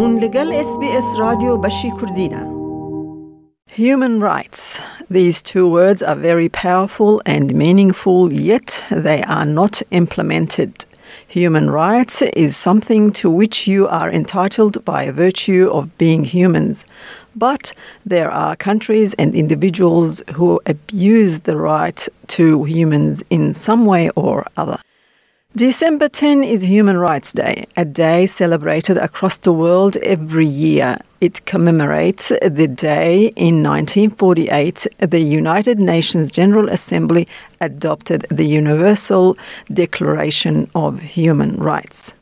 هون لگل اس بی اس رادیو بشی کردینه Human rights. These two words are very powerful and meaningful, yet they are not implemented. Human rights is something to which you are entitled by virtue of being humans. But there are countries and individuals who abuse the right to humans in some way or other. December 10 is Human Rights Day, a day celebrated across the world every year. It commemorates the day in 1948 the United Nations General Assembly adopted the Universal Declaration of Human Rights.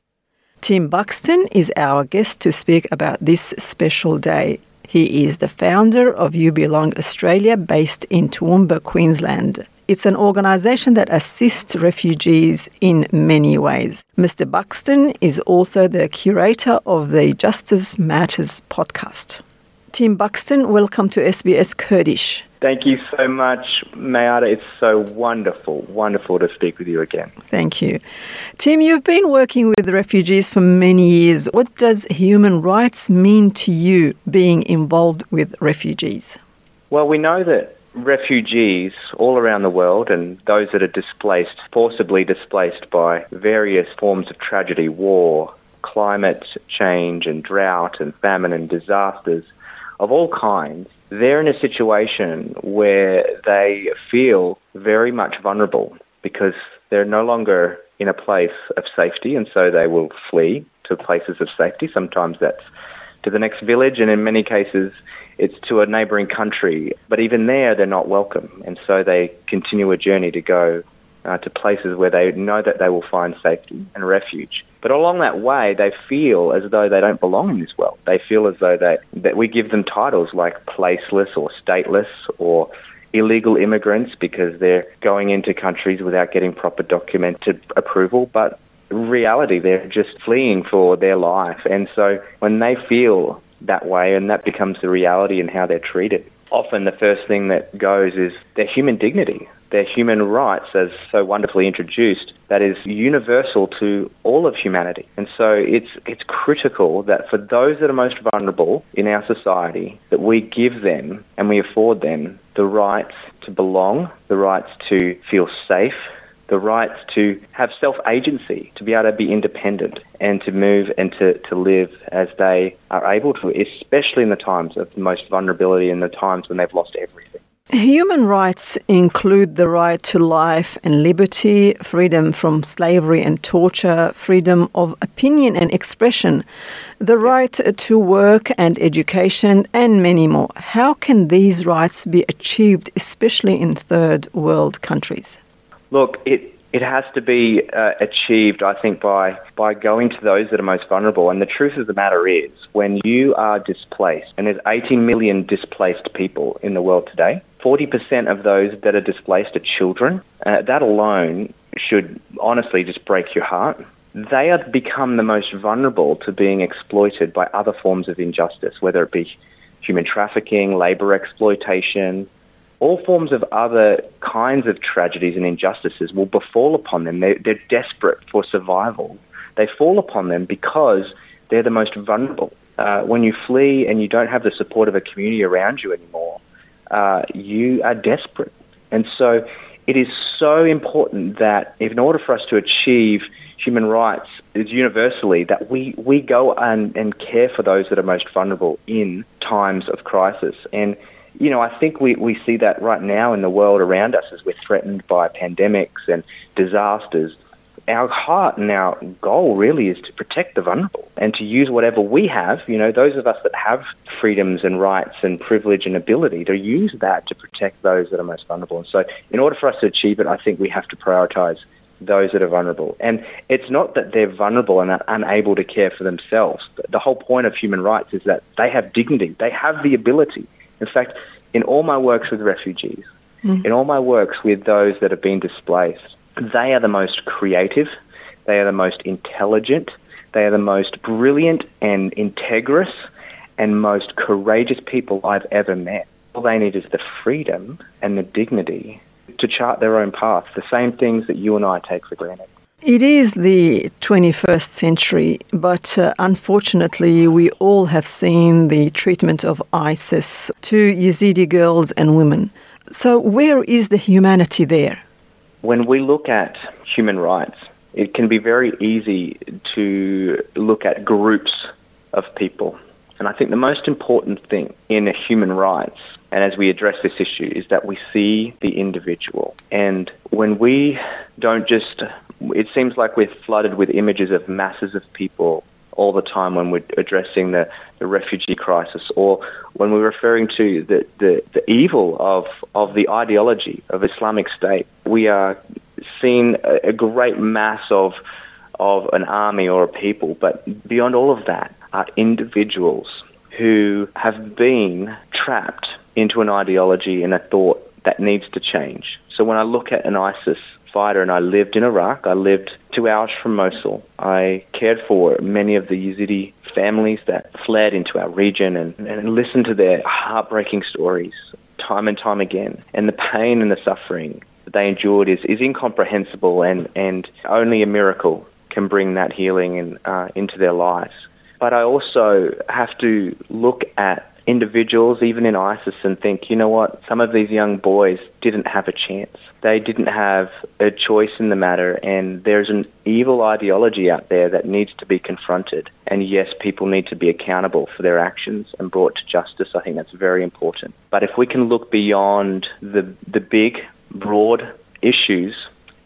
Tim Buxton is our guest to speak about this special day. He is the founder of You Belong Australia based in Toowoomba, Queensland. It's an organisation that assists refugees in many ways. Mr. Buxton is also the curator of the Justice Matters podcast. Tim Buxton, welcome to SBS Kurdish. Thank you so much, Mayada. It's so wonderful, wonderful to speak with you again. Thank you. Tim, you've been working with refugees for many years. What does human rights mean to you being involved with refugees? Well, we know that refugees all around the world and those that are displaced, forcibly displaced by various forms of tragedy, war, climate change and drought and famine and disasters of all kinds, they're in a situation where they feel very much vulnerable because they're no longer in a place of safety and so they will flee to places of safety. Sometimes that's to the next village and in many cases it's to a neighbouring country. But even there, they're not welcome. And so they continue a journey to go uh, to places where they know that they will find safety and refuge. But along that way, they feel as though they don't belong in this world. They feel as though they, that we give them titles like placeless or stateless or illegal immigrants because they're going into countries without getting proper documented approval. But reality, they're just fleeing for their life. And so when they feel that way, and that becomes the reality in how they're treated. Often the first thing that goes is their human dignity, their human rights, as so wonderfully introduced, that is universal to all of humanity. And so it's, it's critical that for those that are most vulnerable in our society, that we give them and we afford them the rights to belong, the rights to feel safe, the rights to have self-agency, to be able to be independent and to move and to, to live as they are able to, especially in the times of most vulnerability and the times when they've lost everything. Human rights include the right to life and liberty, freedom from slavery and torture, freedom of opinion and expression, the right to work and education, and many more. How can these rights be achieved, especially in third world countries? Look, it it has to be uh, achieved, I think, by by going to those that are most vulnerable. And the truth of the matter is, when you are displaced, and there's 18 million displaced people in the world today, 40% of those that are displaced are children. Uh, that alone should honestly just break your heart. They have become the most vulnerable to being exploited by other forms of injustice, whether it be human trafficking, labor exploitation, all forms of other kinds of tragedies and injustices will befall upon them. They're, they're desperate for survival. They fall upon them because they're the most vulnerable. Uh, when you flee and you don't have the support of a community around you anymore, uh, you are desperate. And so it is so important that in order for us to achieve human rights is universally that we, we go and, and care for those that are most vulnerable in times of crisis. And you know, I think we, we see that right now in the world around us as we're threatened by pandemics and disasters. Our heart and our goal really is to protect the vulnerable and to use whatever we have, you know, those of us that have freedoms and rights and privilege and ability to use that to protect those that are most vulnerable. And so in order for us to achieve it, I think we have to prioritize those that are vulnerable. And it's not that they're vulnerable and unable to care for themselves. The whole point of human rights is that they have dignity. They have the ability in fact, in all my works with refugees, mm. in all my works with those that have been displaced, they are the most creative, they are the most intelligent, they are the most brilliant and integrous and most courageous people I've ever met. All they need is the freedom and the dignity to chart their own path, the same things that you and I take for granted. It is the 21st century, but uh, unfortunately, we all have seen the treatment of ISIS to Yazidi girls and women. So, where is the humanity there? When we look at human rights, it can be very easy to look at groups of people. And I think the most important thing in human rights and as we address this issue is that we see the individual. And when we don't just, it seems like we're flooded with images of masses of people all the time when we're addressing the, the refugee crisis or when we're referring to the, the, the evil of, of the ideology of Islamic State. We are seeing a, a great mass of, of an army or a people, but beyond all of that are individuals who have been trapped into an ideology and a thought that needs to change. So when I look at an ISIS fighter and I lived in Iraq, I lived two hours from Mosul. I cared for many of the Yazidi families that fled into our region and, and listened to their heartbreaking stories time and time again. And the pain and the suffering that they endured is, is incomprehensible and, and only a miracle can bring that healing in, uh, into their lives. But I also have to look at individuals, even in ISIS, and think, you know what, some of these young boys didn't have a chance. They didn't have a choice in the matter, and there's an evil ideology out there that needs to be confronted. And yes, people need to be accountable for their actions and brought to justice. I think that's very important. But if we can look beyond the, the big, broad issues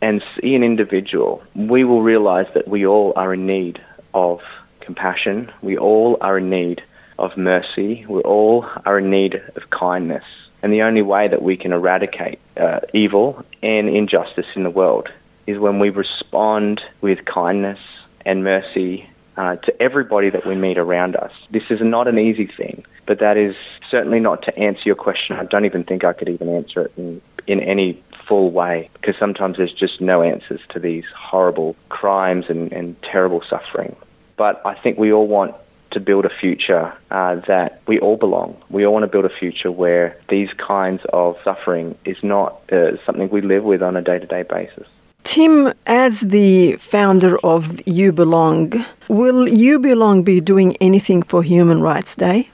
and see an individual, we will realize that we all are in need of compassion. We all are in need of mercy. We all are in need of kindness. And the only way that we can eradicate uh, evil and injustice in the world is when we respond with kindness and mercy uh, to everybody that we meet around us. This is not an easy thing, but that is certainly not to answer your question. I don't even think I could even answer it in, in any full way because sometimes there's just no answers to these horrible crimes and, and terrible suffering. But I think we all want to build a future uh, that we all belong. We all want to build a future where these kinds of suffering is not uh, something we live with on a day to day basis. Tim, as the founder of You Belong, will You Belong be doing anything for Human Rights Day?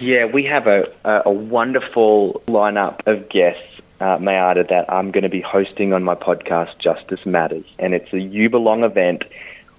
Yeah, we have a, a wonderful lineup of guests uh, Mayada, that I'm going to be hosting on my podcast, Justice Matters. And it's a You Belong event.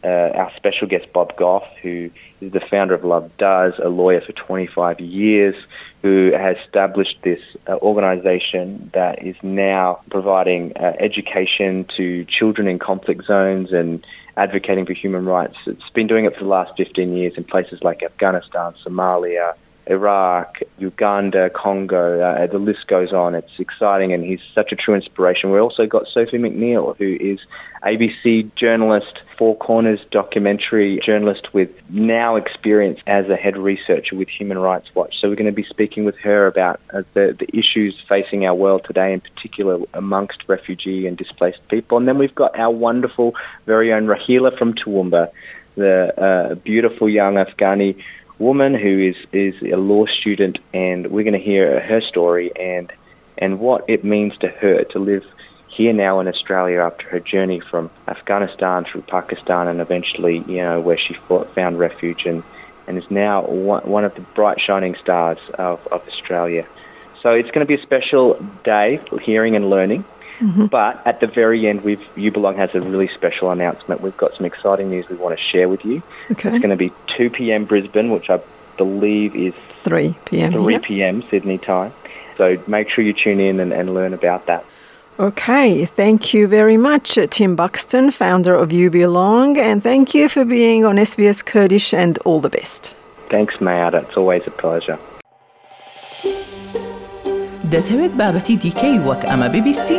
Uh, our special guest, Bob Goff, who is the founder of Love Does, a lawyer for 25 years, who has established this uh, organization that is now providing uh, education to children in conflict zones and advocating for human rights. It's been doing it for the last 15 years in places like Afghanistan, Somalia, Iraq, Uganda, Congo, uh, the list goes on. It's exciting and he's such a true inspiration. We've also got Sophie McNeill, who is ABC journalist, Four Corners documentary journalist with now experience as a head researcher with Human Rights Watch. So we're going to be speaking with her about uh, the, the issues facing our world today, in particular amongst refugee and displaced people. And then we've got our wonderful very own Rahila from Toowoomba, the uh, beautiful young Afghani woman who is, is a law student, and we're going to hear her story and and what it means to her to live here now in Australia after her journey from Afghanistan through Pakistan and eventually, you know, where she fought, found refuge and, and is now one, one of the bright shining stars of, of Australia. So it's going to be a special day, hearing and learning. Mm-hmm. But at the very end, we've You Belong has a really special announcement. We've got some exciting news we want to share with you. Okay. It's going to be 2 p.m. Brisbane, which I believe is 3 p.m. 3 p.m. Sydney time. So make sure you tune in and, and learn about that. Okay, thank you very much, Tim Buxton, founder of You Belong, and thank you for being on SBS Kurdish and all the best. Thanks, Mayada. It's always a pleasure. دەتەوێت بابەتی دیکەی وەک ئەمە ببیستی؟